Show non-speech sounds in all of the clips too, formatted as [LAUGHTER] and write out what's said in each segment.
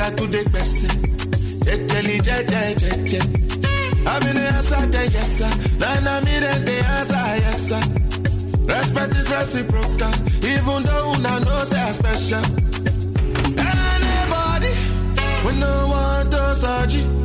got to the person. Jelly, jelly, jelly, I'm in the answer, the yes, sir. Then I'm in the answer, yes, sir. Respect is reciprocal, even though I know say I'm special. Anybody, we no one to surgery.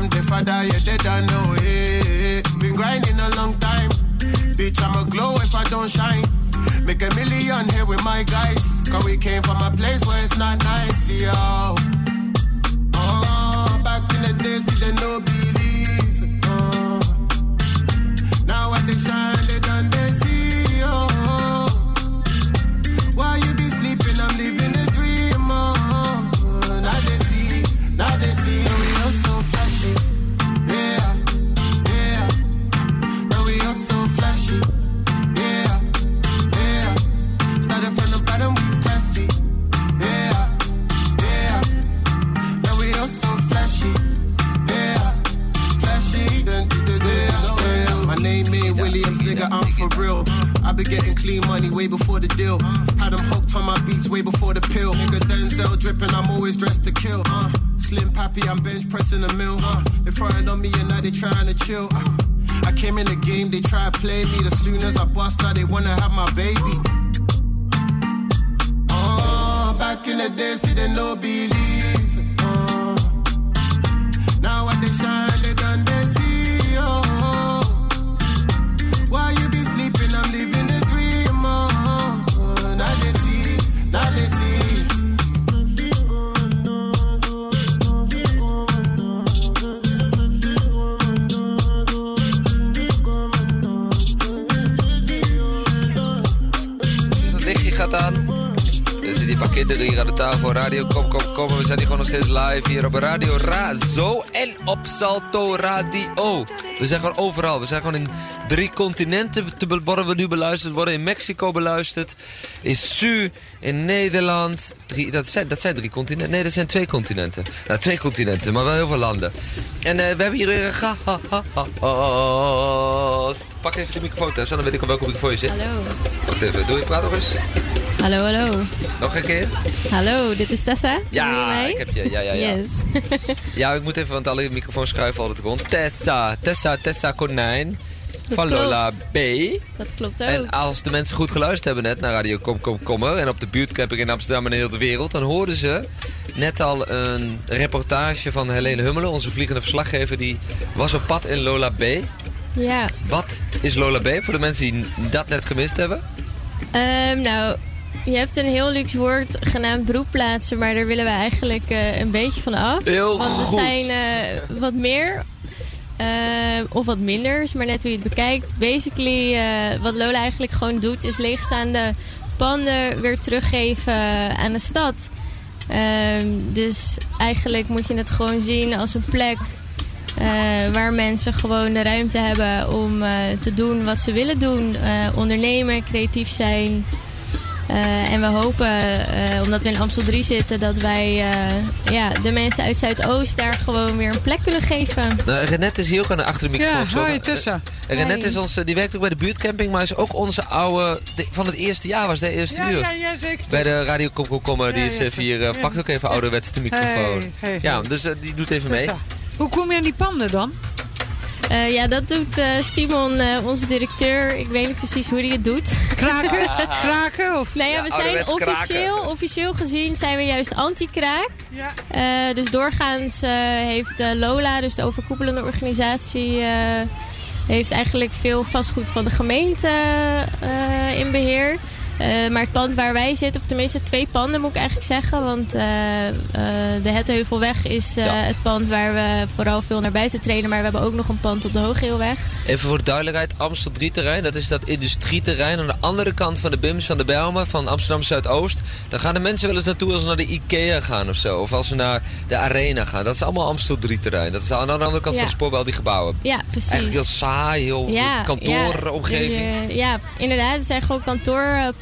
I'm the father, yeah, they don't know. it. been grinding a long time. Bitch, I'ma glow if I don't shine. Make a million here with my guys. Cause we came from a place where it's not nice, yo. Oh, back in the days, see, they no believe. Oh. Now when they shine, they done, they see. I been getting clean money way before the deal. Had them hooked on my beats way before the pill. Nigga Denzel dripping, I'm always dressed to kill. Uh, slim Pappy, I'm bench pressing the mill. Uh, they frying on me and now they trying to chill. Uh, I came in the game, they try to play me. As soon as I bust out, they wanna have my baby. Oh, back in the day, see they no believe kinderen hier aan de tafel. Radio Kom Kom Kom. We zijn hier gewoon nog steeds live hier op Radio Razo en op Salto Radio. We zijn gewoon overal. We zijn gewoon in drie continenten te, worden we nu beluisterd. Worden in Mexico beluisterd. In Su, in Nederland. Drie, dat, zijn, dat zijn drie continenten. Nee, dat zijn twee continenten. Nou, twee continenten, maar wel heel veel landen. En uh, we hebben hier een gast. Pak even de microfoon, Tessa. Dan weet ik op welke microfoon je zit. Hallo. Wacht even. Doe je praat nog eens. Hallo, hallo. Nog een keer. Hallo, dit is Tessa. Ja, ik heb je. Ja, ja, ja. Yes. [LAUGHS] ja, ik moet even, want alle microfoons schuiven altijd rond. Tessa, Tessa, Tessa Konijn. Van Lola B. Dat klopt ook. En als de mensen goed geluisterd hebben net naar Radio Kom Kom Kommer... en op de buurtcamping in Amsterdam en heel de wereld... dan hoorden ze net al een reportage van Helene Hummelen... onze vliegende verslaggever, die was op pad in Lola B. Ja. Wat is Lola B voor de mensen die dat net gemist hebben? Um, nou, je hebt een heel luxe woord genaamd broedplaatsen, maar daar willen we eigenlijk uh, een beetje van af. Heel Want goed. er zijn uh, wat meer uh, of wat minder, is maar net hoe je het bekijkt. Basically, wat Lola eigenlijk gewoon doet, is leegstaande panden weer teruggeven aan de stad. Ehm, dus eigenlijk moet je het gewoon zien als een plek waar mensen gewoon de ruimte hebben om te doen wat ze willen doen. ondernemen, creatief zijn. Uh, en we hopen, uh, omdat we in Amstel 3 zitten, dat wij uh, ja, de mensen uit Zuidoost daar gewoon weer een plek kunnen geven. Nou, Renette is hier ook aan de achter de microfoon. Ja, hoi Tessa. Renette is onze, die werkt ook bij de buurtcamping, maar is ook onze oude, de, van het eerste jaar was de eerste ja, uur. Ja, ja, zeker. Bij de Radio Komkommer, ja, die is even hier, pakt ook even ouderwets de microfoon. Hey, hey, ja, dus die doet even Tessa. mee. Hoe kom je aan die panden dan? Uh, ja, dat doet uh, Simon, uh, onze directeur. Ik weet niet precies hoe hij het doet. Kraken? [LAUGHS] kraken? Of? Nou ja, we Ja, zijn officieel, kraken. officieel gezien zijn we juist anti-kraak. Ja. dus doorgaans heeft Lola, dus de overkoepelende organisatie, heeft eigenlijk veel vastgoed van de gemeente in beheer. Uh, maar het pand waar wij zitten, of tenminste twee panden moet ik eigenlijk zeggen. Want uh, uh, de Hetteheuvelweg is Ja. het pand waar we vooral veel naar buiten treden. Maar we hebben ook nog een pand op de Hoogheelweg. Even voor de duidelijkheid, Amstel 3 terrein, dat is dat industrieterrein aan de andere kant van de BIMS van de Bijlmer, van Amsterdam Zuidoost. Daar gaan de mensen wel eens naartoe als ze naar de Ikea gaan of zo. Of als ze naar de Arena gaan. Dat is allemaal Amstel 3 terrein. Dat is aan de andere kant Ja. van de spoorbel die gebouwen. Ja, precies. Eigenlijk heel saai, heel ja, kantooromgeving. Ja, ja, inderdaad. Het zijn gewoon kantoorpanden.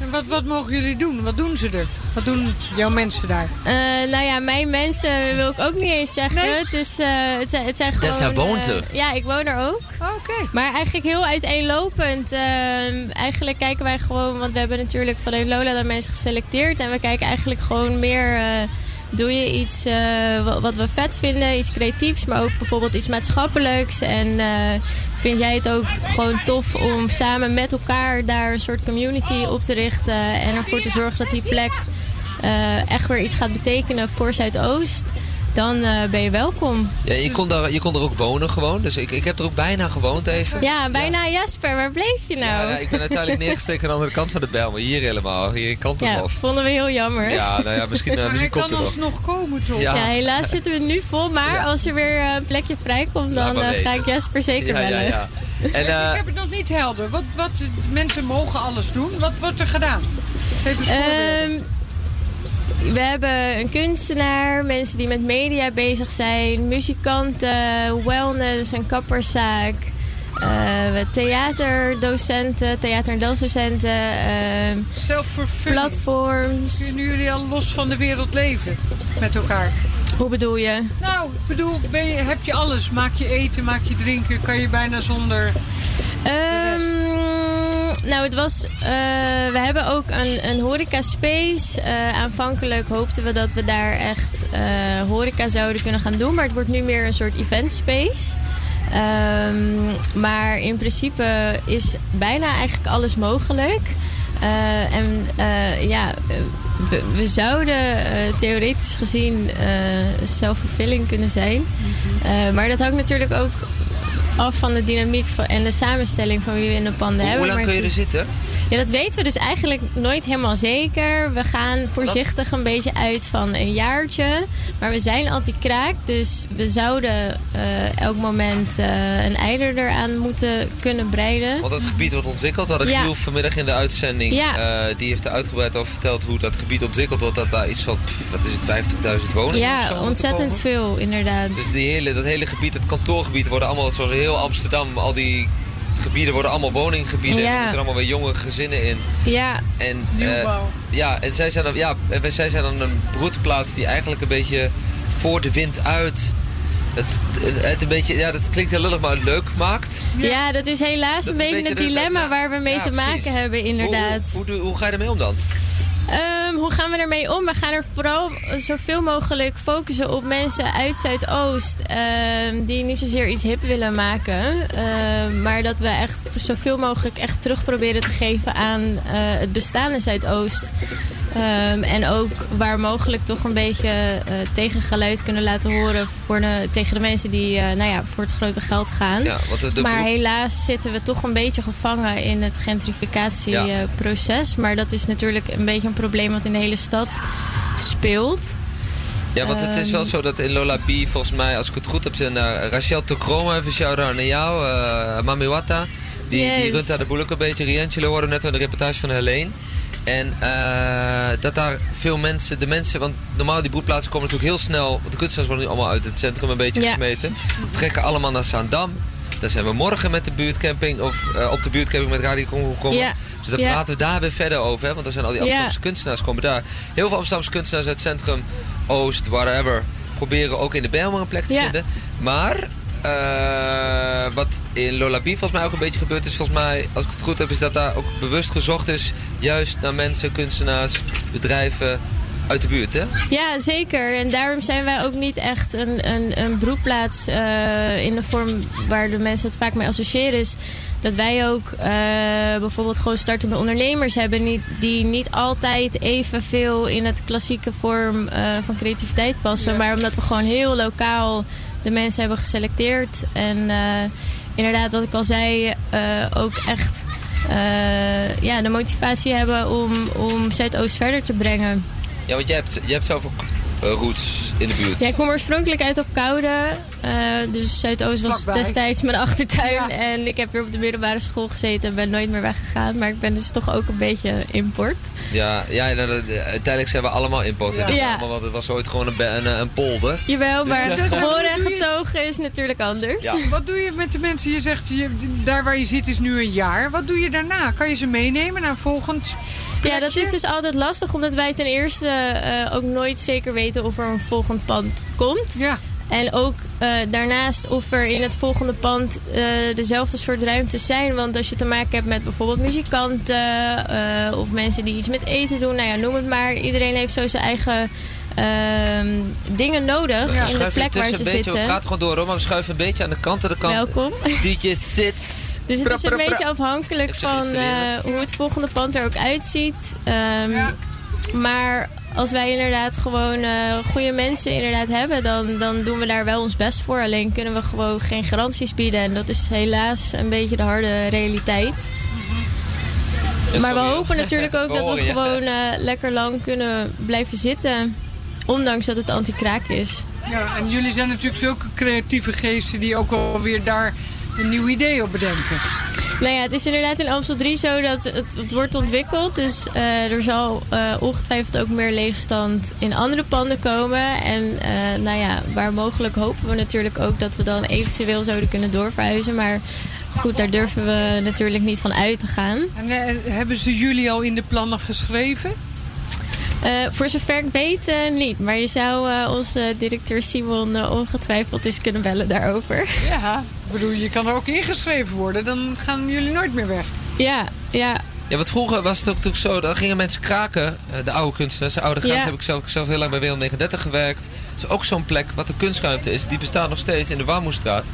En wat, wat mogen jullie doen? Wat doen ze er? Wat doen jouw mensen daar? Uh, nou ja, mijn mensen wil ik ook niet eens zeggen. Nee? Het, is, uh, het, zijn, het zijn gewoon... Tessa woont uh, er. ja, ik woon er ook. Oké. Maar eigenlijk heel uiteenlopend. Ehm, eigenlijk kijken wij gewoon... Want we hebben natuurlijk vanuit Lola dan mensen geselecteerd. En we kijken eigenlijk gewoon meer... eh, doe je iets uh, wat, we vet vinden, iets creatiefs, maar ook bijvoorbeeld iets maatschappelijks. En uh, vind jij het ook gewoon tof om samen met elkaar daar een soort community op te richten en ervoor te zorgen dat die plek uh, echt weer iets gaat betekenen voor Zuidoost? Dan ben je welkom. Ja, je kon, daar, je kon er ook wonen gewoon. Dus ik, ik heb er ook bijna gewoond even. Ja, bijna Jasper. Waar bleef je nou? Ja, ja, ik ben uiteindelijk [LAUGHS] neergestreken aan de andere kant van de bel. Maar hier helemaal. Hier kant ja, eraf. vonden we heel jammer. Ja, nou ja, misschien, uh, maar misschien hij komt kan er nog. alsnog komen toch? Ja. Ja, helaas zitten we nu vol. Maar Ja. als er weer een plekje vrijkomt, dan uh, ga ik Jasper zeker Ja, ja, bellen. ja. [LAUGHS] En, ik heb het nog niet helder. Wat, wat, mensen mogen alles doen. Wat wordt er gedaan? Geef eens voorbeelden. Ehm, we hebben een kunstenaar, mensen die met media bezig zijn, muzikanten, wellness, een kapperszaak. Uh, theaterdocenten, theater- en dansdocenten, uh, Zelfvervulling. platforms. Kunnen jullie al los van de wereld leven met elkaar? Hoe bedoel je? Nou, ik bedoel, ben je, heb je alles? Maak je eten, maak je drinken? Kan je bijna zonder um, nou, het was... Uh, we hebben ook een, een horeca space. Uh, aanvankelijk hoopten we dat we daar echt uh, horeca zouden kunnen gaan doen. Maar het wordt nu meer een soort event space. Um, maar in principe is bijna eigenlijk alles mogelijk. Uh, en uh, ja, we, we zouden uh, theoretisch gezien zelfvervulling kunnen zijn. maar dat hangt natuurlijk ook af van de dynamiek van, en de samenstelling van wie we in de panden Hoe, hebben. hoe lang Maar kun je er zitten? Ja, dat weten we dus eigenlijk nooit helemaal zeker. We gaan voorzichtig een beetje uit van een jaartje. Maar we zijn anti-kraak, dus we zouden eh, elk moment eh, een eider eraan moeten kunnen breiden. Want het gebied wordt ontwikkeld. We hadden Ja. Giel vanmiddag in de uitzending. Ja. eh, die heeft er uitgebreid over verteld hoe dat gebied ontwikkeld wordt. Dat daar iets van, pff, wat is het, 50.000 woningen Ja, ontzettend veel, inderdaad. Dus die hele, dat hele gebied, het kantoorgebied, worden allemaal zoals heel Amsterdam. Al die gebieden worden allemaal woninggebieden. En er moeten allemaal weer jonge gezinnen in. Ja, En, eh, ja, en zij zijn, dan, ja, en wij- zij zijn dan een broedplaats die eigenlijk een beetje voor de wind uit... Het, het een beetje, ja, dat klinkt heel lullig, maar leuk maakt. ja. dat is helaas Dat een is een beetje het beetje de- dilemma waar we mee ja, te maken precies. hebben, inderdaad. Hoe, hoe, hoe, hoe ga je ermee om dan? Ehm, hoe gaan we ermee om? We gaan er vooral zoveel mogelijk focussen op mensen uit Zuidoost. ehm, die niet zozeer iets hip willen maken. ehm, maar dat we echt zoveel mogelijk echt terug proberen te geven aan eh, het bestaande Zuidoost. En ook waar mogelijk toch een beetje eh, tegengeluid kunnen laten horen voor de, tegen de mensen die eh, nou ja, voor het grote geld gaan. Ja, de, maar helaas zitten we toch een beetje gevangen in het gentrificatieproces. Maar dat is natuurlijk een beetje een probleem wat in de hele stad speelt. Ja, want het is wel Ehm. zo dat in Lola B, volgens mij, als ik het goed heb, zijn uh, Rachel Tokroma, even shout-out naar jou, uh, Mami Wata. Die, Yes. die runt daar de boel ook een beetje. Riantje hoorde net in de reportage van Helene. En uh, dat daar veel mensen, de mensen, want normaal die broedplaatsen komen natuurlijk heel snel, want de kunstenaars worden nu allemaal uit het centrum een beetje Ja. gesmeten. Trekken allemaal naar Zaandam. Daar zijn we morgen met de buurtcamping, of uh, op de buurtcamping met Radio Congo gekomen. Ja. Dus daar Ja. praten we daar weer verder over, hè? want er zijn al die Ja. Amsterdamse kunstenaars komen daar. Heel veel Amsterdamse kunstenaars uit het centrum, Oost, whatever, proberen ook in de Bijlmer een plek te vinden. Maar uh, wat in Lola B volgens mij ook een beetje gebeurd is, volgens mij, als ik het goed heb, is dat daar ook bewust gezocht is, juist naar mensen, kunstenaars, bedrijven uit de buurt, hè? Ja, zeker. En daarom zijn wij ook niet echt een, een, een broedplaats uh, in de vorm waar de mensen het vaak mee associëren. Is dat wij ook uh, bijvoorbeeld gewoon startende ondernemers hebben niet, die niet altijd evenveel in het klassieke vorm uh, van creativiteit passen. Ja. Maar omdat we gewoon heel lokaal de mensen hebben geselecteerd. En uh, inderdaad, wat ik al zei, uh, ook echt uh, ja, de motivatie hebben om, om Zuidoost verder te brengen. Ja, want jij hebt, jij hebt uh, roots in de buurt. Ja, ik kom oorspronkelijk uit op Koude. Uh, dus Zuidoost was Vlakbij. destijds mijn achtertuin. Ja. En ik heb weer op de middelbare school gezeten en ben nooit meer weggegaan. Maar ik ben dus toch ook een beetje import. Ja, ja nou, uiteindelijk zijn we allemaal import. Ja. Ja. Ja. Want het was ooit gewoon een, een, een polder. Jawel, Dus, maar eh, Dus, eh, geboren en getogen is natuurlijk anders. Ja. Wat doe je met de mensen? Je zegt, je, daar waar je zit is nu een jaar. Wat doe je daarna? Kan je ze meenemen naar een volgend Ja, dat is dus altijd lastig, omdat wij ten eerste eh, ook nooit zeker weten of er een volgend pand komt. Ja, En ook eh, daarnaast of er in het volgende pand eh, dezelfde soort ruimtes zijn. Want als je te maken hebt met bijvoorbeeld muzikanten eh, of mensen die iets met eten doen, nou ja, noem het maar. Iedereen heeft zo zijn eigen ehm, dingen nodig in de Schuif plek waar ze een beetje, we zitten. praten gewoon door hoor, maar we schuiven een beetje aan de kant. Aan de kant. Welkom. [LAUGHS] DJ zit. Dus het is een beetje afhankelijk van hoe het volgende pand er ook uitziet. Ehm, Ja. Maar als wij inderdaad gewoon eh, goede mensen inderdaad hebben, dan, dan doen we daar wel ons best voor. Alleen kunnen we gewoon geen garanties bieden. En dat is helaas een beetje de harde realiteit. Ja, maar we hopen natuurlijk ook We dat we [LAUGHS] je. gewoon eh, lekker lang kunnen blijven zitten. Ondanks dat het anti-kraak is. ja, en jullie zijn natuurlijk zulke creatieve geesten die ook wel weer daar een nieuw idee op bedenken. Nou ja, het is inderdaad in Amstel 3 zo dat het, wordt ontwikkeld. Dus eh, er zal eh, ongetwijfeld ook meer leegstand in andere panden komen. En eh, nou ja, waar mogelijk hopen we natuurlijk ook dat we dan eventueel zouden kunnen doorverhuizen. Maar goed, daar durven we natuurlijk niet van uit te gaan. En hebben ze jullie al in de plannen geschreven? Eh, voor zover ik weet eh, niet. Maar je zou eh, onze directeur Simon ongetwijfeld eens kunnen bellen daarover. Ja. Ik bedoel, je kan er ook ingeschreven worden. Dan gaan jullie nooit meer weg. ja, ja, Ja, want vroeger was het ook natuurlijk zo, dan gingen mensen kraken, de oude kunstenaars, de oude gasten Ja. heb ik zelf, zelf heel lang bij WL39 gewerkt. Dat is ook zo'n plek, wat de kunstruimte is, die bestaat nog steeds in de Warmoestraat.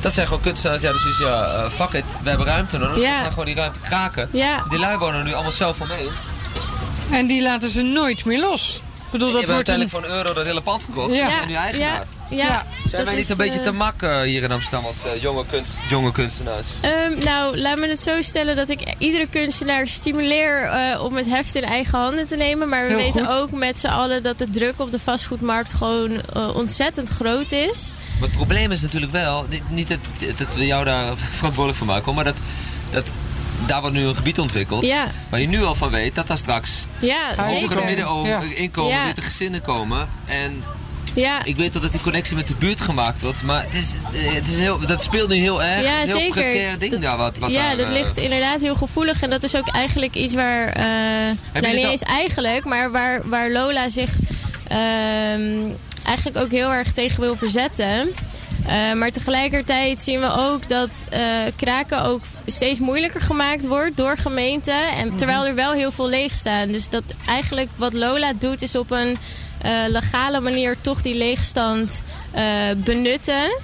Dat zijn gewoon kunstenaars, ja, dus is ja, fuck it, we hebben ruimte nodig, Ja. we gaan gewoon die ruimte kraken. ja. Die lui wonen nu allemaal zelf van mee. En die laten ze nooit meer los. bedoel, Je dat wordt een... uiteindelijk voor een euro dat hele pand gekocht. Ja. Ja. zijn nu eigenaar. ja, Ja. Zijn dat wij niet is, een beetje eh, te mak eh, hier in Amsterdam als eh, jonge, kunst, jonge kunstenaars? Ehm, nou, laat me het zo stellen dat ik iedere kunstenaar stimuleer eh, om het heft in eigen handen te nemen. Maar we Heel weten goed. ook met z'n allen dat de druk op de vastgoedmarkt gewoon ontzettend groot is. Maar het probleem is natuurlijk wel, niet, niet dat, dat we jou daar verantwoordelijk voor maken, maar dat, dat daar wordt nu een gebied ontwikkeld. Ja, Waar je nu al van weet dat daar straks ja hogere middeninkomen, Ja. witte gezinnen komen. En Ja, ik weet wel dat die connectie met de buurt gemaakt wordt. Maar het is, eh, het is heel, dat speelt nu heel erg. Ja, een heel zeker. precair ding Dat- daar. Wat, wat ja daar, dat eh, ligt inderdaad heel gevoelig. En dat is ook eigenlijk iets waar... eh nou, niet eens eigenlijk, maar waar, waar Lola zich ehm, eigenlijk ook heel erg tegen wil verzetten. Eh, maar tegelijkertijd zien we ook dat eh, kraken ook steeds moeilijker gemaakt wordt door gemeenten. En terwijl er wel heel veel leeg staan. Dus dat eigenlijk wat Lola doet is op een eh, legale manier toch die leegstand benutten.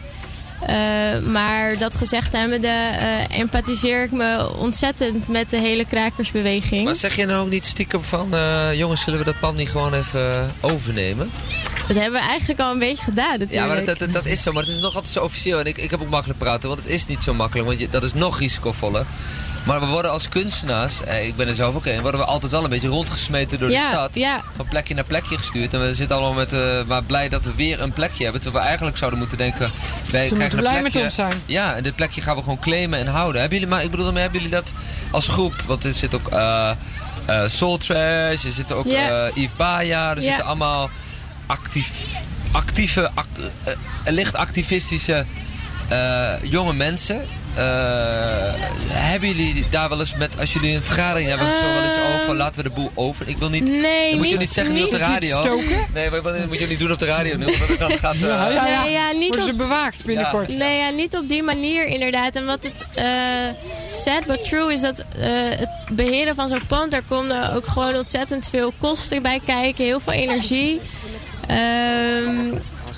Eh, maar dat gezegd hebbende eh empathiseer ik me ontzettend met de hele krakersbeweging. Maar zeg je nou ook niet stiekem van, eh, jongens, zullen we dat pand niet gewoon even overnemen? Dat hebben we eigenlijk al een beetje gedaan natuurlijk. Ja, maar dat, dat, dat is zo. Maar het is nog altijd zo officieel. En ik, ik heb ook makkelijk praten, want het is niet zo makkelijk. Want je, dat is nog risicovoller. Maar we worden als kunstenaars, eh, ik ben er zelf ook een, worden we altijd wel een beetje rondgesmeten door ja, de stad. Ja, Van plekje naar plekje gestuurd. En we zitten allemaal met, eh, maar blij dat we weer een plekje hebben. Terwijl we eigenlijk zouden moeten denken, wij Ze krijgen moeten een blij plekje. met ons zijn. Ja, en dit plekje gaan we gewoon claimen en houden. Hebben jullie, maar ik bedoel, daarmee, hebben jullie dat als groep? Want er zit ook eh eh, Soul Trash, er zitten ook eh, Yves Baja, er zitten allemaal actief, actieve, ac- licht activistische eh, jonge mensen. Eh, hebben jullie daar wel eens met, als jullie een vergadering hebben, zo wel eens over, laten we de boel over? Ik wil niet, nee, dat moet je niet, niet zeggen nu op de radio. stoken? Nee, maar dat moet je niet doen op de radio nu, want dan gaat... eh, Ja, ja, ja. Nee, ja, niet Worden ze bewaakt binnenkort? nee, ja, niet op die manier inderdaad. En wat het eh, sad but true is dat eh, het beheren van zo'n pand, daar komen ook gewoon ontzettend veel kosten bij kijken, heel veel energie. Ehm,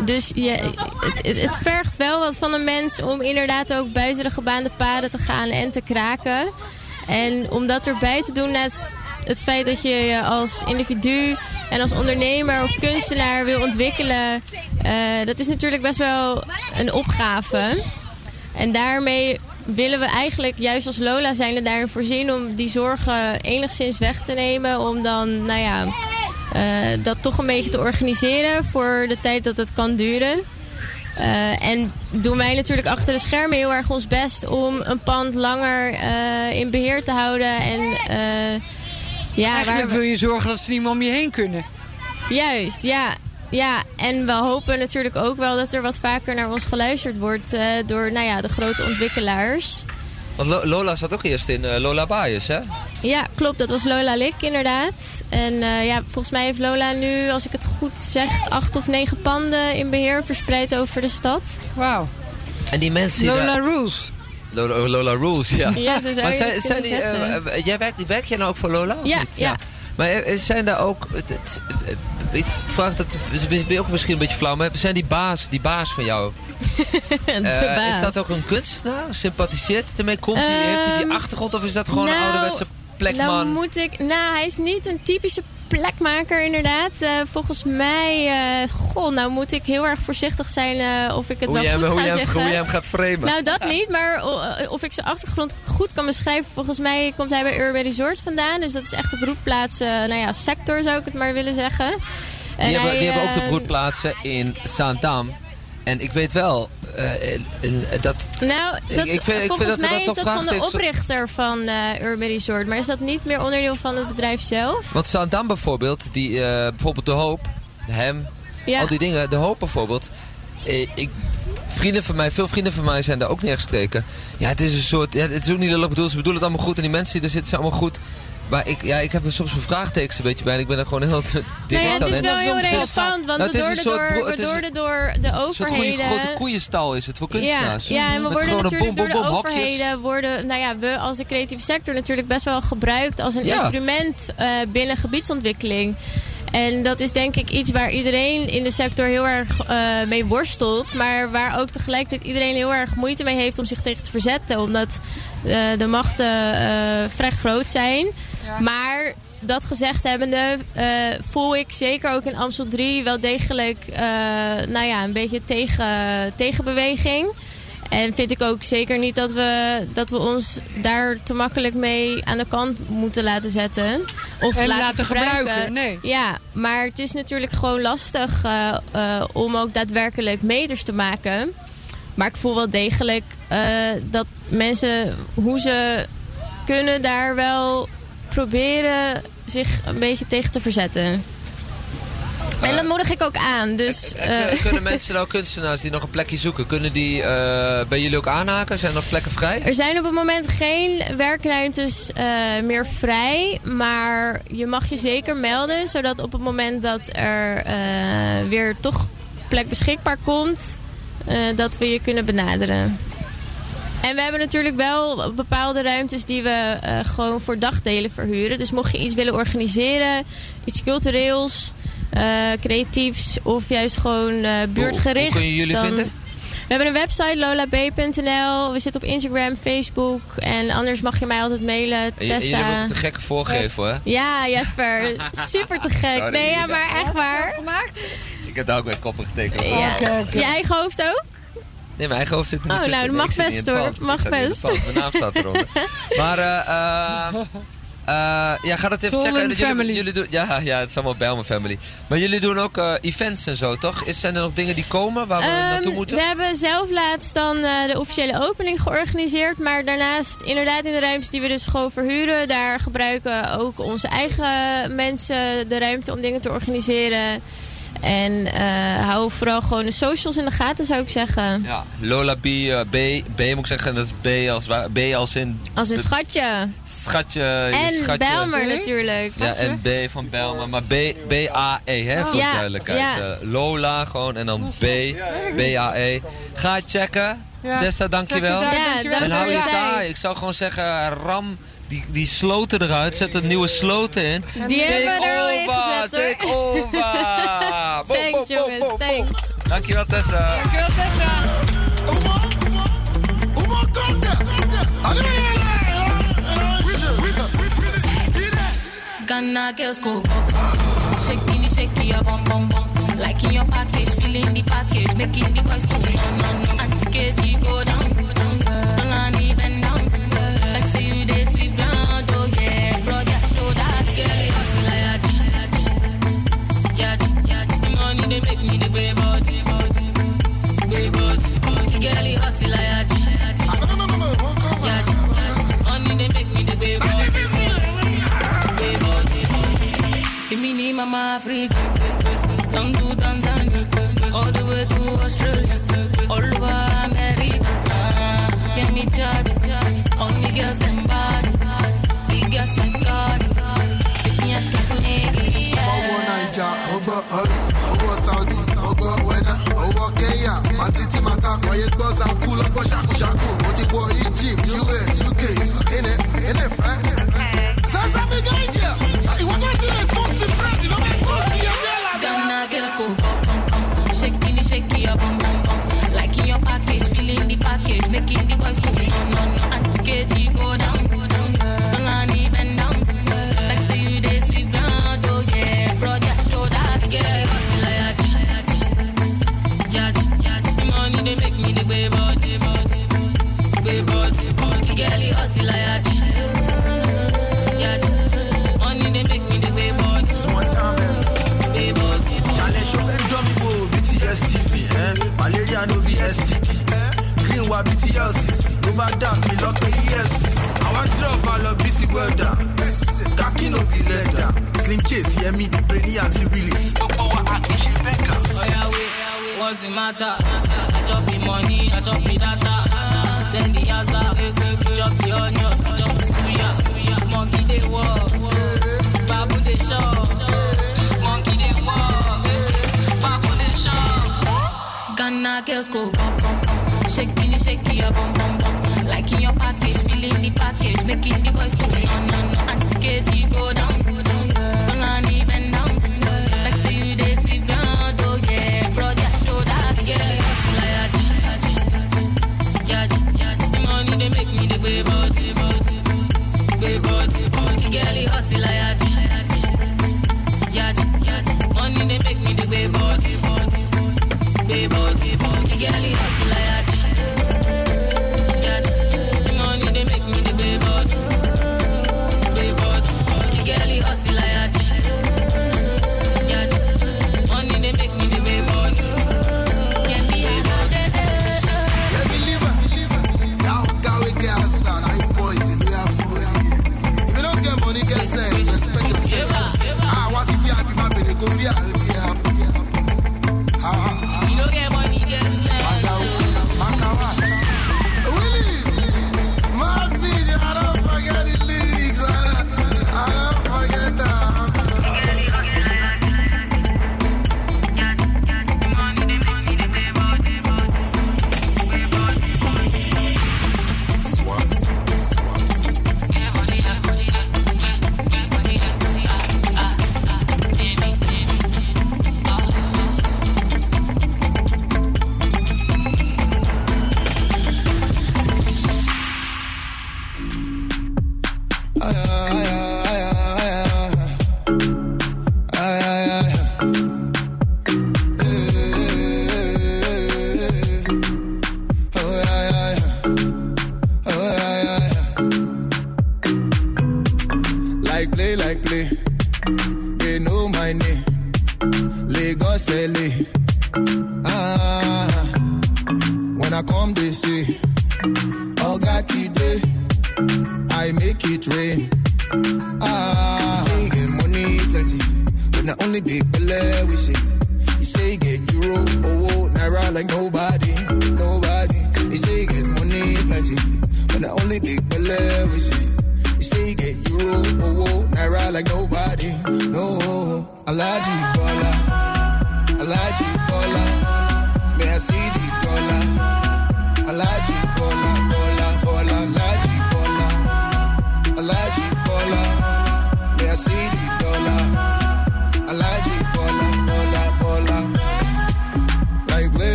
dus je, het, het, vergt wel wat van een mens om inderdaad ook buiten de gebaande paden te gaan en te kraken. En om dat erbij te doen naast het feit dat je je als individu en als ondernemer of kunstenaar wil ontwikkelen, eh, dat is natuurlijk best wel een opgave. En daarmee willen we eigenlijk juist als Lola zijn er daarin voorzien om die zorgen enigszins weg te nemen. Om dan, nou ja, dat toch een beetje te organiseren voor de tijd dat het kan duren. Eh, en doen wij natuurlijk achter de schermen heel erg ons best om een pand langer eh, in beheer te houden. En eh, ja, waar Eigenlijk we- wil je zorgen dat ze niet meer om je heen kunnen. Juist, ja. Ja, en we hopen natuurlijk ook wel dat er wat vaker naar ons geluisterd wordt eh, door nou ja, de grote ontwikkelaars. Want Lo- Lola zat ook eerst in eh, Lola Bias, hè? Ja, klopt. Dat was Lola Lik inderdaad. En eh, ja, volgens mij heeft Lola nu, als ik het goed zeg, acht of negen panden in beheer verspreid over de stad. Wauw. En die mensen die Lola daar- Rules. Lola, Lola Rules, ja. Ja, zo zou maar je zijn, die, eh, eh, jij werkt, werk jij nou ook voor Lola? of Ja, niet? ja. Maar zijn daar ook... het- ik vraag dat... Ben je ook misschien een beetje flauw, maar zijn die baas, die baas van jou... [LAUGHS] de baas. is dat ook een kunstenaar? Sympathiseert het ermee? Komt hij, heeft hij die Ehm, achtergrond of is dat gewoon een nou, ouderwetse plekman? Nou moet ik... Nou, hij is niet een typische plekmaker inderdaad. Eh, volgens mij... goh, nou moet ik heel erg voorzichtig zijn eh, of ik het hoe, wel hem- goed hoe, ga hem- zeggen. hoe jij hem gaat framen. Nou, dat [LAUGHS] niet, maar of ik zijn achtergrond goed kan beschrijven. Volgens mij komt hij bij Urban Resort vandaan. Dus dat is echt de broedplaats, nou ja, sector zou ik het maar willen zeggen. En Die, hebben, hij, die hebben ook de broedplaatsen in Zaandam. En ik weet wel eh, eh, dat... Nou, dat, ik vind- ik vind volgens dat we mij dat is dat van de oprichter van eh, Urban Resort. Maar is dat niet meer onderdeel van het bedrijf zelf? Want Zaandam bijvoorbeeld, die, bijvoorbeeld De Hoop, hem, Ja. al die dingen. De Hoop bijvoorbeeld. Ik, vrienden van mij, veel vrienden van mij zijn daar ook neergestreken. Ja, het is een soort, ja, het is ook niet dat ik bedoel, ze bedoelen het allemaal goed. En die mensen die er zitten zijn allemaal goed. Maar ik, ja, ik heb er soms mijn vraagtekens een beetje bij. En ik ben er gewoon heel [LAUGHS] direct aan. het is wel heel relevant, want Nou, we een worden door, we worden door de Een overheden... grote koeienstal is het voor kunstenaars. Ja, ja, en we worden een natuurlijk bom, door de hokjes. overheden worden, nou ja, we als de creatieve sector natuurlijk best wel gebruikt als een Ja. instrument eh, binnen gebiedsontwikkeling. En dat is denk ik iets waar iedereen in de sector heel erg eh, mee worstelt. Maar waar ook tegelijkertijd iedereen heel erg moeite mee heeft om zich tegen te verzetten. Omdat eh, de machten vrij groot zijn. Maar dat gezegd hebbende, eh, voel ik zeker ook in Amstel 3 wel degelijk eh, nou ja, een beetje tegen, tegenbeweging. En vind ik ook zeker niet dat we, dat we ons daar te makkelijk mee aan de kant moeten laten zetten. Of En laten, laten gebruiken, nee. Ja, maar het is natuurlijk gewoon lastig eh, om ook daadwerkelijk meters te maken. Maar ik voel wel degelijk dat mensen, hoe ze kunnen daar wel proberen zich een beetje tegen te verzetten. En dat moedig ik ook aan. Dus, Eh, kunnen mensen nou, kunstenaars die nog een plekje zoeken, kunnen die eh, bij jullie ook aanhaken? Zijn er nog plekken vrij? Er zijn op het moment geen werkruimtes eh, meer vrij. Maar je mag je zeker melden. Zodat op het moment dat er weer toch plek beschikbaar komt. dat we je kunnen benaderen. En we hebben natuurlijk wel bepaalde ruimtes die we eh, gewoon voor dagdelen verhuren. Dus mocht je iets willen organiseren, iets cultureels, eh, creatiefs of juist gewoon eh, buurtgericht. Hoe kun je jullie dan- vinden? we hebben een website, lolab.nl. We zitten op Instagram, Facebook. En anders mag je mij altijd mailen, jullie Tessa. hebben ook te gekke voorgeven, hè? Ja, Jasper. [LAUGHS] Super te gek. Sorry, nee, ja, maar echt waar. Gemaakt? Ik heb daar ook met koppen getekend. Ja. Je eigen hoofd ook? Nee, mijn eigen hoofd zit er niet Oh, tussen. nou, Nee, mag best, in het hoor. Mag best. Mijn naam staat eronder. [LAUGHS] maar, eh, eh, eh, ja, ga dat even Soul checken. jullie doen, ja, ja, het is allemaal bij mijn family. Maar jullie doen ook eh, events en zo, toch? Is, zijn er nog dingen die komen waar we Ehm, naartoe moeten? we hebben zelf laatst dan eh, de officiële opening georganiseerd. Maar daarnaast inderdaad in de ruimtes die we dus gewoon verhuren. Daar gebruiken ook onze eigen mensen de ruimte om dingen te organiseren. En eh hou vooral gewoon de socials in de gaten zou ik zeggen. Ja, Lola B, eh, B, B moet ik zeggen, dat is B als, B als in Als een schatje. schatje. je En schatje. Belmer natuurlijk. Ja, en B van Belmer, maar B, B-A-E, hè, voor de Ja, duidelijkheid. ja. Eh, Lola gewoon en dan B, B-A-E. Ga het checken. Ja. Tessa, dankjewel. Ja, dankjewel. En hou je daar. Ik zou gewoon zeggen, ram die, die sloten eruit. Zet er nieuwe sloten in. Die hebben we er al in over, gezet hoor. take over. Boom, Thanks boom, boom, jongens, boom, boom. thanks. Dankjewel Tessa. Dankjewel, Tessa. Ghana girls go the shaky your bum bum bum. Liking your package, feeling the package, making the boys go no no no. Girls go bum bum bum, shaking it, shaking your bum bum bum. Liking your package, feeling the package, making the boys go no no no. Anti KG go down, go down.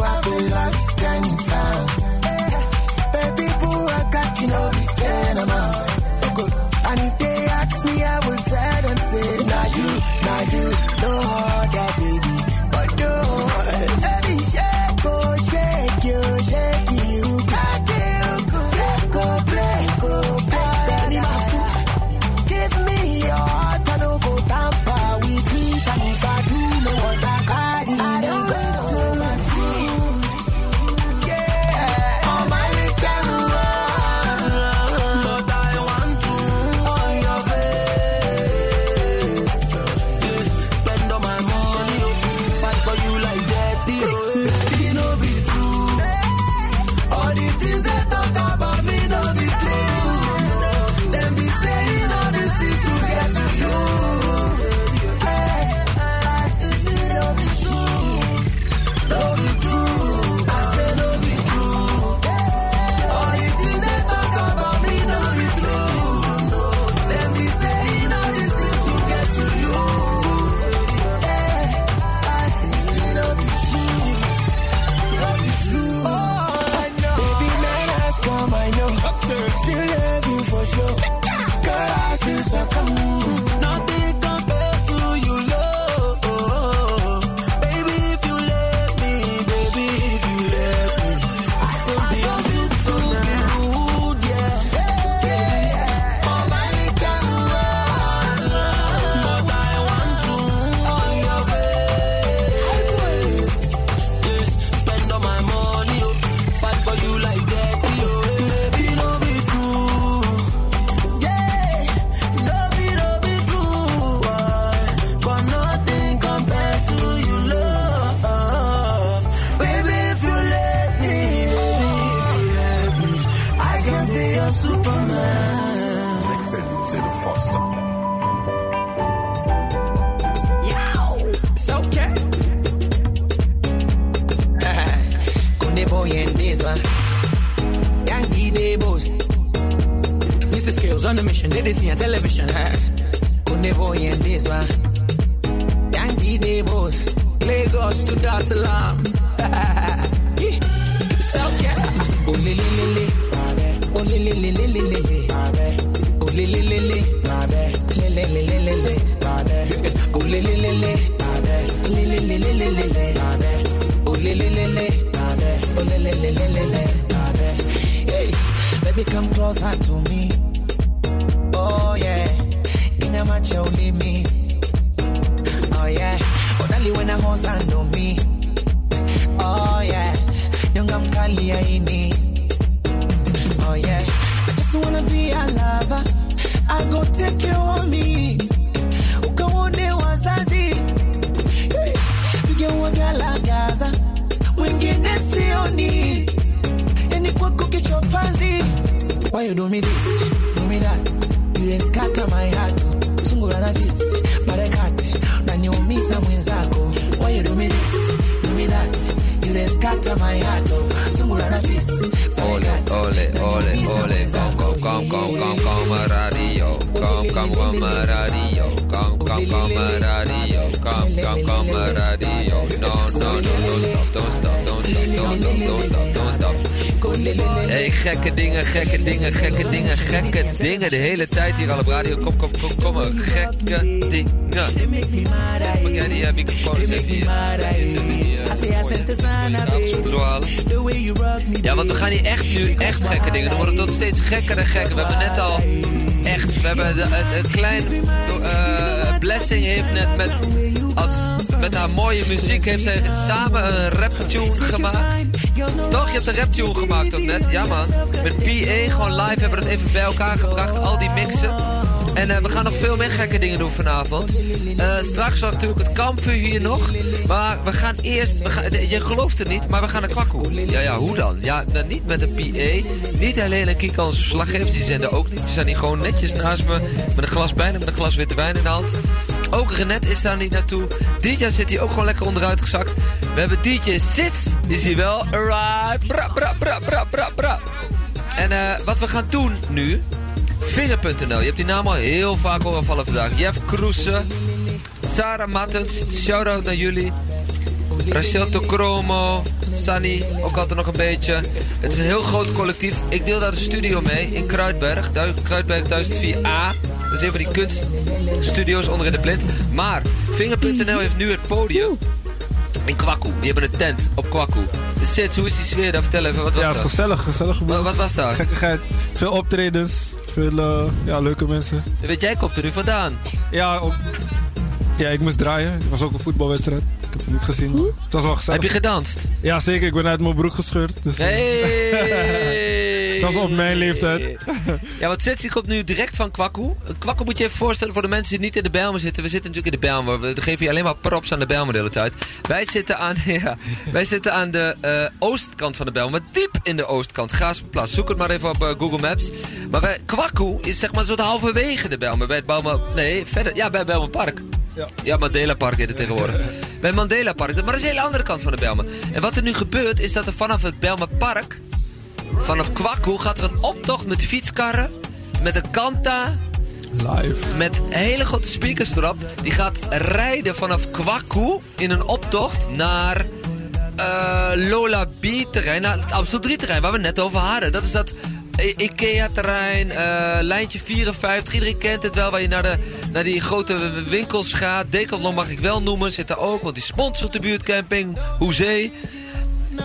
Met you, gekke dingen, gekke dingen, gekke dingen, gekke dingen. De hele tijd hier al op radio. Kom, kom, kom, kom. Gekke dingen. Die uh, microfoon even hier? Uh, doorhalen? Ja, want we gaan hier echt nu echt gekke dingen doen. Worden tot steeds gekker en gekker. We hebben net al echt... We hebben een, klein... eh, Blessing heeft net met... Als, met haar mooie muziek heeft zij samen een raptune gemaakt. Toch? Je hebt een raptune gemaakt toch net? Ja man. Met PA, gewoon live hebben we dat even bij elkaar gebracht. Al die mixen. En eh, we gaan nog veel meer gekke dingen doen vanavond. Eh, straks natuurlijk het kampvuur hier nog. Maar we gaan eerst... We gaan, je gelooft het niet, maar we gaan naar Kwakkoe. Ja, ja, hoe dan? Ja, niet met een PA. Niet alleen een Kika onze verslaggevers. Die zenden ook niet. Die staan hier gewoon netjes naast me. Met een glas bijna met een glas witte wijn in de hand. Ook Renet is daar niet naartoe. DJ zit hier ook gewoon lekker onderuit gezakt. We hebben DJ Sits. Is hier wel. Arrive. Bra, bra, bra, bra, bra, bra. En eh, wat we gaan doen nu... Vinger.nl. Je hebt die naam al heel vaak horen vallen vandaag. Jeff Kroesen. Sarah Mattens. Shout-out naar jullie. Rachel Tocromo. Sunny. Ook altijd nog een beetje. Het is een heel groot collectief. Ik deel daar de studio mee. In Kruidberg. Kruidberg 1004A. Dat is een van die kunststudio's onder in de blind. Maar Vinger.nl heeft nu het podium. In Kwakkoe. Die hebben een tent op Kwakkoe. Dus Sits, hoe is die sfeer daar? Vertel even, wat was Ja, het is dat? gezellig, gezellig Wat, wat was daar? Gekkigheid. Veel optredens, veel eh, ja, leuke mensen. Weet jij, komt er nu vandaan? Ja, op, ja, ik moest draaien. Het was ook een voetbalwedstrijd. Ik heb het niet gezien. Het was wel gezellig. Heb je gedanst? Ja, zeker. Ik ben uit mijn broek gescheurd. Dus, eh, Hey! [LAUGHS] Zelfs op mijn leeftijd. Ja, want Sitsi komt nu direct van Kwakkoe. Kwakkoe moet je even voorstellen voor de mensen die niet in de Bijlmer zitten. We zitten natuurlijk in de Bijlmer. We geven je alleen maar props aan de Bijlmer de hele tijd. Wij zitten aan, [LAUGHS] ja, wij zitten aan de eh, oostkant van de Bijlmer. Diep in de oostkant. Gaasplaats. Zoek het maar even op eh, Google Maps. Maar wij, Kwakkoe is zeg maar zo halverwege de Bijlmer. Bij het Bijlmer... Nee, verder. Ja, bij Bijlmer Park. Ja. Ja, Mandela Park heet het tegenwoordig. Bij Mandela Park. Maar dat is een hele andere kant van de Bijlmer. En wat er nu gebeurt is dat er vanaf het Bijlmer Park... Vanaf Kwakkoe gaat er een optocht met fietskarren. Met een kanta. Live. Met hele grote speakers erop. Die gaat rijden vanaf Kwakkoe in een optocht naar eh, Lola B-terrein. Naar het Amstel 3-terrein waar we net over hadden. Dat is dat I- Ikea-terrein, eh, lijntje 54. Iedereen kent het wel, waar je naar, de, naar die grote winkels gaat. Decathlon mag ik wel noemen, zit er ook. Want die sponsort de buurtcamping, Hoezee.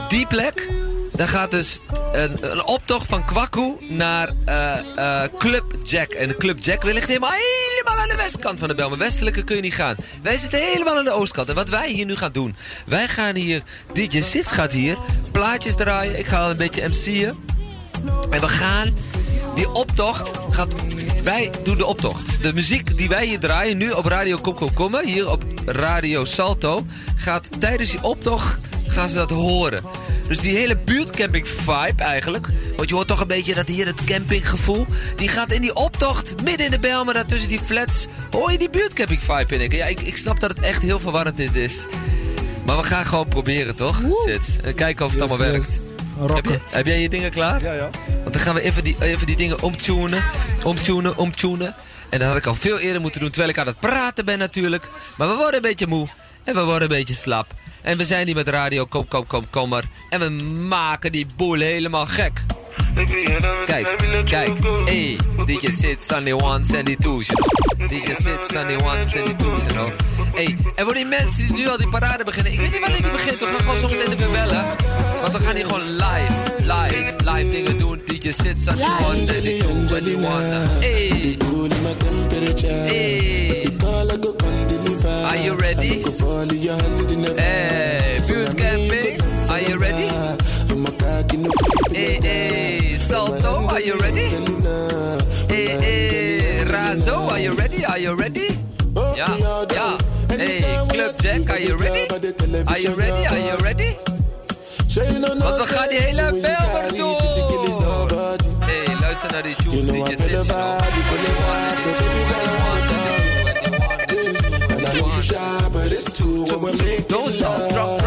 Die plek, daar gaat dus een, een optocht van Kwakkoe naar eh, eh, Club Jack. En Club Jack ligt helemaal, helemaal aan de westkant van de Belmen. Westelijke kun je niet gaan. Wij zitten helemaal aan de oostkant. En wat wij hier nu gaan doen, wij gaan hier, DJ Sits gaat hier, plaatjes draaien. Ik ga al een beetje MC'en. En we gaan, die optocht gaat, wij doen de optocht. De muziek die wij hier draaien, nu op Radio Kom Kom hier op Radio Salto, gaat tijdens die optocht, gaan ze dat horen. Dus die hele buurtcamping vibe eigenlijk, want je hoort toch een beetje dat hier het campinggevoel, die gaat in die optocht, midden in de Belmen, daar tussen die flats, hoor je die buurtcamping vibe in. Ik, ja, ik, ik snap dat het echt heel verwarrend is. Maar we gaan gewoon proberen, toch? Sits. En kijken of het allemaal werkt. Heb, je, heb jij je dingen klaar? Ja, ja. Want dan gaan we even die, even die dingen omtunen. Omtunen, omtunen. En dat had ik al veel eerder moeten doen, terwijl ik aan het praten ben natuurlijk. Maar we worden een beetje moe. En we worden een beetje slap. En we zijn hier met radio, kom, kom, kom, kom maar. En we maken die boel helemaal gek. Kijk, kijk, hey, DJ Sid, Sunday One, Sandy Twos, you know. DJ Sid, Sunday One, Sandy Twos, you know. Hey, en voor die mensen die nu al die parade beginnen, ik weet niet wanneer die begint, we gaan gewoon zo meteen even bellen. Want we gaan hier gewoon live, live, live dingen doen. DJ Sid, Sunday One, Sandy Two. Hey, in my temperature. hey, are you ready? Go fall in your hand in the Hey, Buurt Camping, are you ready? I'm a cock in the Hey, hey, Salto, are you ready? Hey, hey, Razo, are you ready? Are you ready? Ja, ja. Hey, Club Jack, are you ready? Are you ready? Are eh, you ready? Want we gaan die hele Belmer doen. Hey, luister naar die tunes die je zit, shy, but it's cool when we make Don't stop.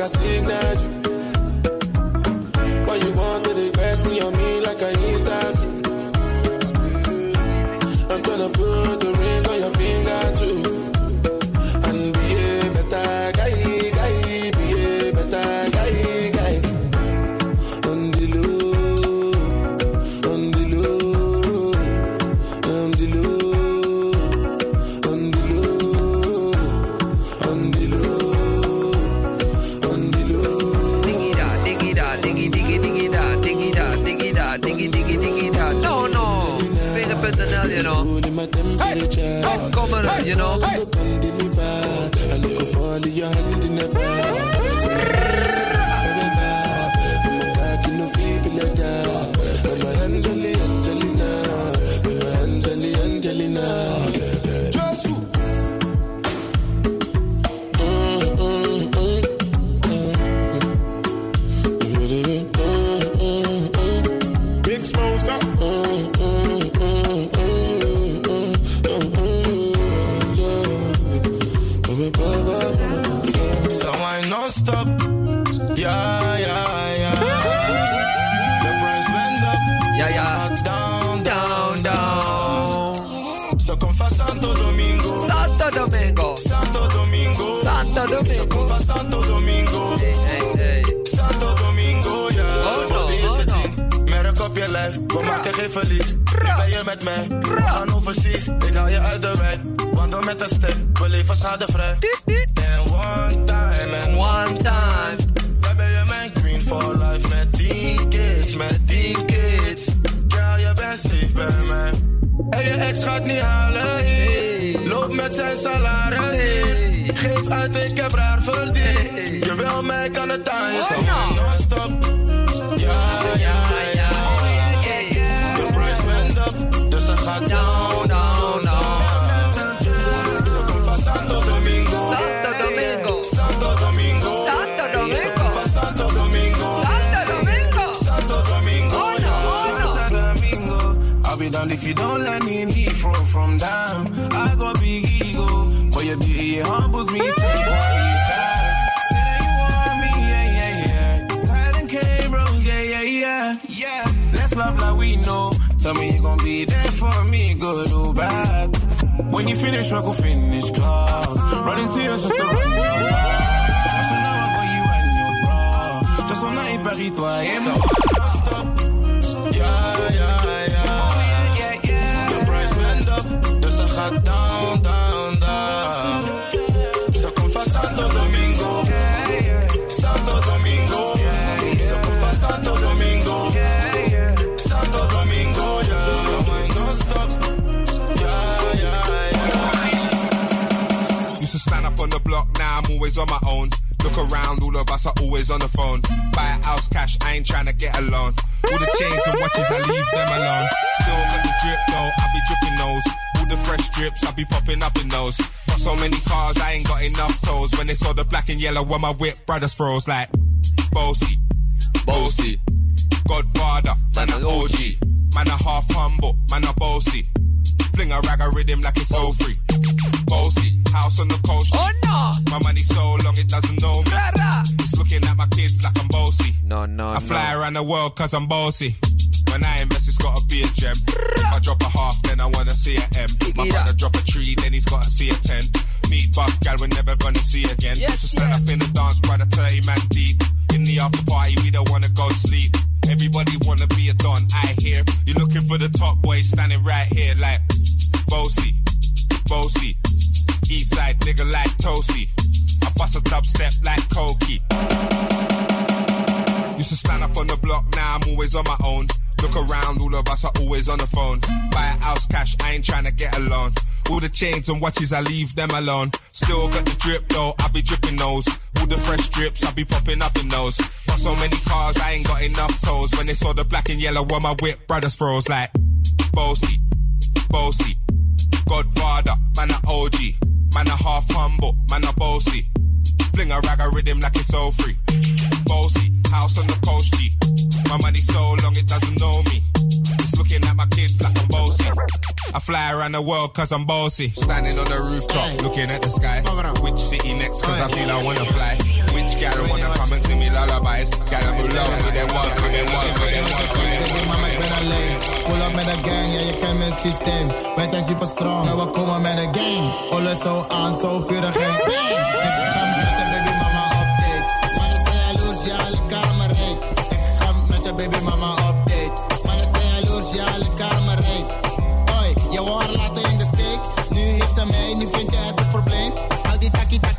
casinha de met zijn salaris hier. Geef uit, ik heb raar verdiend. Je wil mij, kan het aan je. Zo non-stop. Ja, ja, ja. De price went up, dus ze gaat down, down, down. Ze komt van Santo Domingo. Santo Domingo. Santo Domingo. Santo Domingo. Santo Domingo. Santo Domingo. Santo Domingo. Oh no, oh no. Santo Domingo. I'll be down if you don't let me Tell me you gon' be there for me, good or bad. When you finish, work will finish class. Running tears just to run your bar. I should know what you and your bra. Just on night, Paris, toi et moi. Stop. Yeah, yeah, yeah. Oh, yeah, yeah, yeah. The price went up, dus ze gaat down, always on my own. Look around, all of us are always on the phone. Buy a house cash, I ain't trying to get a loan. All the chains and watches, I leave them alone. Still got the drip though, I be dripping those. All the fresh drips, I be popping up in those. Got so many cars, I ain't got enough toes. When they saw the black and yellow on my whip, brothers froze like Bossy, Bossy. Godfather, man a OG. Man a half humble, man a bossy. Fling a rag a rhythm like it's all free. Bossy, house on the coast. Oh no! My money so long it doesn't know me. Rara. It's looking at my kids like I'm bossy. No, no, I fly no. around the world cause I'm bossy. When I invest, it's gotta be a gem. If I drop a half, then I wanna see a M. My it brother drop a tree, then he's gotta see a 10. Meet buff, gal, we're never gonna see again. Yes, Used to stand yes. up in the dance, brother, 30 man deep. In the after party, we don't wanna go sleep. Everybody wanna be a don, I hear. You're looking for the top boy standing right here like Bossy, Bossy. East side nigga like Toasty. I bust a dubstep like Koki. Used to stand up on the block, now I'm always on my own. Look around, all of us are always on the phone. Buy a house cash, I ain't trying to get a loan. All the chains and watches, I leave them alone. Still got the drip though, I be dripping those. All the fresh drips, I be popping up in those. Got so many cars, I ain't got enough toes. When they saw the black and yellow on my whip, brothers froze like Bossy, Bossy. Godfather, man a OG. Man a half humble, man a bossy. Fling a rag a rhythm like it's all free. Bossy, house on the coast G. My money so long it doesn't know me. It's looking at my kids like I'm bossy. I fly around the world cause I'm bossy. Standing on the rooftop, looking at the sky. Which city next cause I feel I wanna fly. Which gal wanna come and sing me lullabies. Gal I'm love with them walk, with them one, with them walk, with them Baby mama, ik ben Pull up met een gang, ja je kent mijn systeem. Wij zijn super strong, en we komen met een gang. Alles zo aan, zo vurig en bang.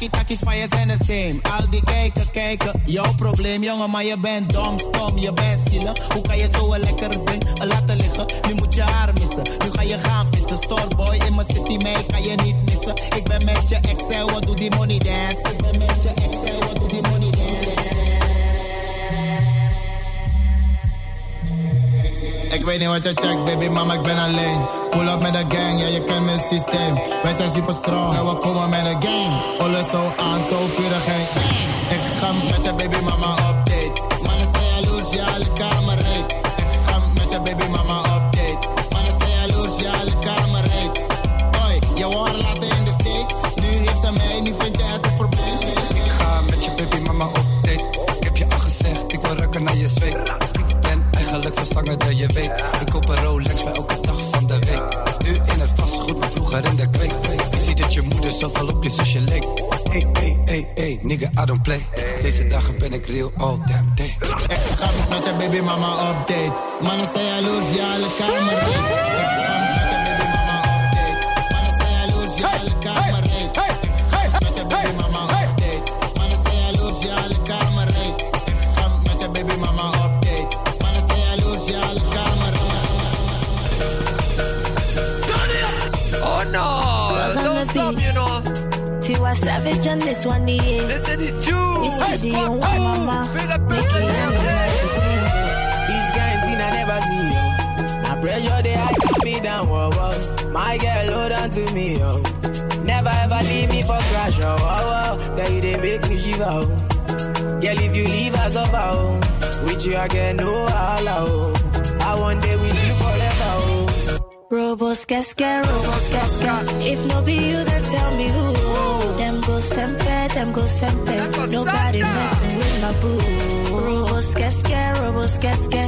Takkie takkies van je zijn. Al die kijken kijken, jouw probleem jongen, maar je bent dom, stom, je bent zielig. Hoe kan je zo een lekker ding laten liggen? Nu moet je haar missen, nu ga je gaan pitten. Storeboy in mijn city, mij kan je niet missen. Ik ben met je ex en wat doe die money dance? Ik ben met je ex en wat doe die money dance? Ik weet niet wat je checkt, baby, mama, ik ben alleen. Pull up met de gang, ja, je kent mijn systeem. Wij zijn super strong, en we komen met een gang. Alles zo aan, zo vurig en. Ik ga met je baby mama update. Mannen zijn jaloers, ja, alle kamer. Ik ga met je baby mama update. Mannen zijn jaloers, ja, alle kamer heet. Hoi, je wou laten in de steek. Nu heeft ze mij, nu vind je het een probleem. Ik ga met je baby mama op date. Ik heb je al gezegd, ik wil rukken naar je zweet. Ik ben eigenlijk verstangen je weet. Moeder zoveel op je leek. Hey, hey, hey, hey, nigga, I don't play. Deze dagen ben ik real all damn day. Ik ga met je baby mama update. Mannen zijn jaloers, ja, alle kamer Don't you know. Tiwa Savage on this one, yeah. Listen, it's juice. It's the young mama. Feel the pressure. This kind thing I never see. yo. Now pressure they hide me down, whoa, whoa. My girl, hold on to me, yo. Never ever leave me for crash, oh, oh, oh. Girl, you they make me shiver, oh. Girl, if you leave us over, oh. With you I get no all, oh. I want day with you forever, oh. Robos casca, robos casca. If no be you, then tell me who. Them go sempe, them go sempe. Nobody messing with my boo. Robos casca, robos casca. If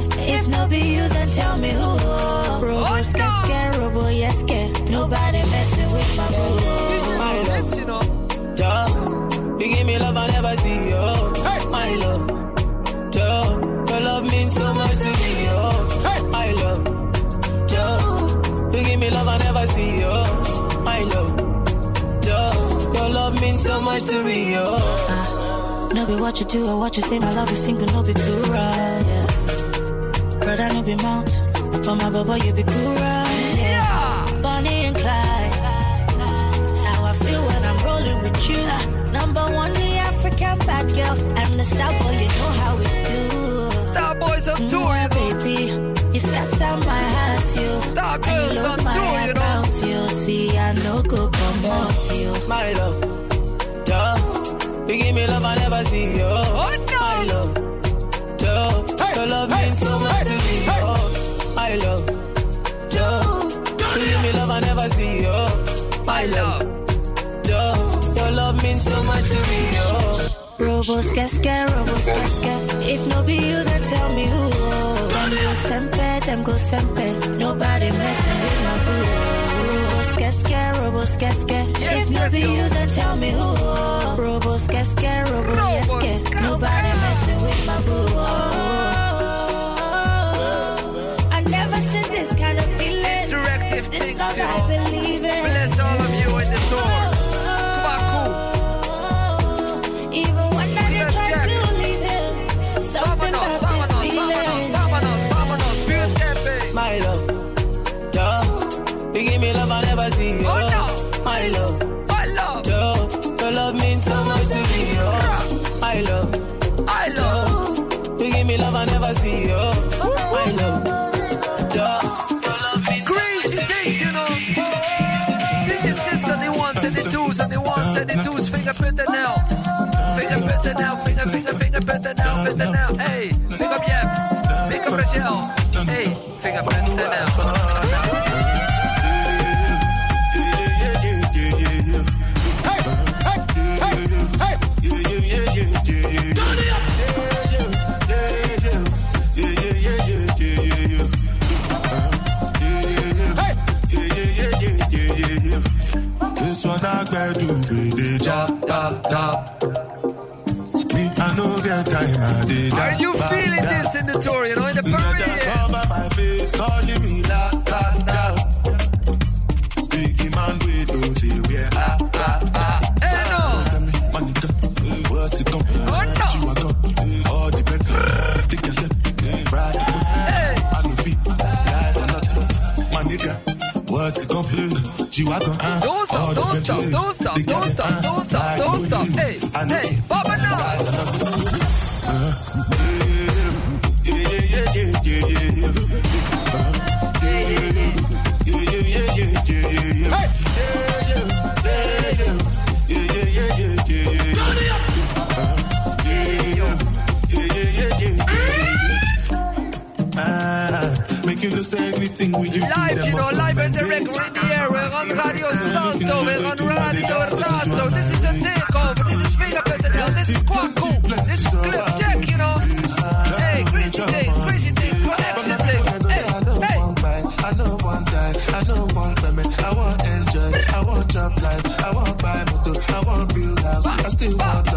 much to oh. No be what you do or what you say, my love is single, no be plural, yeah. Brother, no be mount, but my baba, you be cool, yeah. Bonnie and Clyde, that's how I feel when I'm rolling with you. Uh, number one, yeah. I'm the star boy, you know how we do. Star boys on tour, Mwah, baby. You scatter my heart, you. Star And girls on tour, you know. you. See, I no go come out, you. My love. You give me love I never see, yo. Oh, no. My love, duh. Your love means so much to me, yo. My love, duh. You give me love I never see, yo. My love. duh. Your love means so much to me, yo. Robos casca, robos casca. If no be you, then tell me who. Them go sempe, them go sempe. Nobody messing with my boo robo scare scare. Yes, if not you, then tell me who. Robo scare scare, robo yes, scare. I love. I love. Yo, your love means so much to me. Oh. I love. I love. You give me love I never see. Oh. I love. Crazy so you know. They just on the ones and the twos and the ones and the twos. Finger now. Finger better now. Finger, finger, finger now. Better now. Hey, pick up Yef. Pick up Michelle. Hey, finger better now. Då så, då så, då så, då så, då så, då så, hej, hej. This is This is Jack, you know. Hey, crazy things, crazy things, connection things. Hey, hey. I know one die, I know one payment, I want enjoy, I want job life, I want buy motor, I want build house, I still want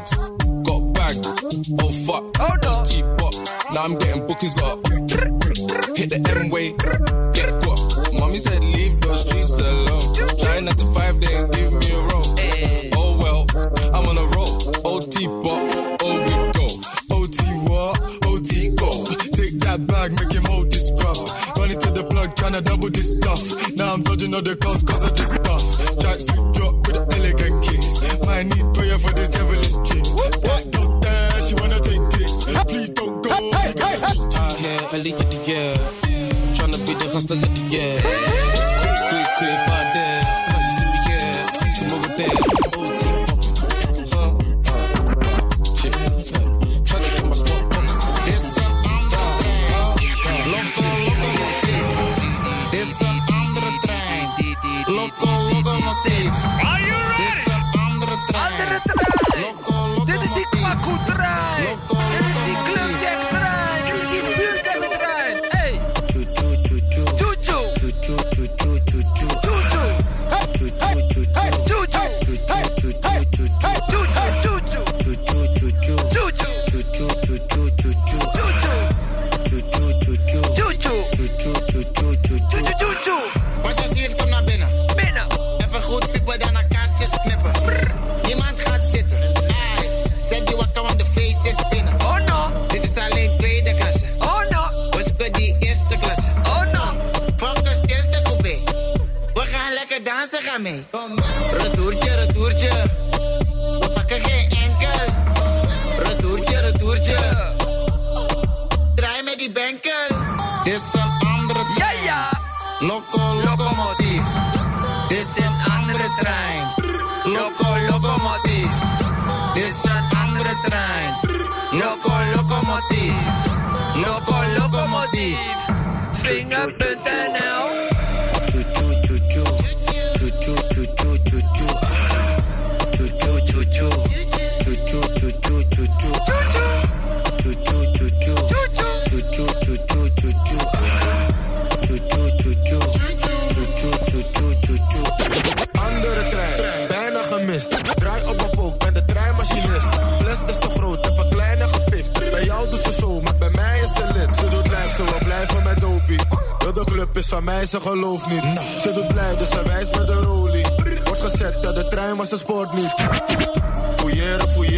Got bag. Oh fuck. Hold on. Keep up. Now I'm getting bookings. Got hit the M way. Get caught. Mommy said leave those streets alone. Try not to five, they ain't give me a roll. Eh. Oh well, I'm on a roll. OT bop. Oh we go. OT what? OT go. Take that bag, make him hold this crap. Running to the plug, trying to double this stuff. Now I'm dodging all the calls cause of this stuff. Jacks. dansen gaan mee. Retourtje, retourtje. We pakken geen enkel. Retourtje, retourtje. Draai met die benkel. Dit is een andere trein. Ja, ja. Loco, locomotief. Dit is een andere trein. Loco, locomotief. Dit is een andere trein. Loco, locomotief. Loco, locomotief. Slingerpunt.nl van mij, ze gelooft niet. Ze doet blij, dus ze wijst met de rolie. Wordt gezet dat de trein was, ze spoort niet. Fouilleren, fouilleren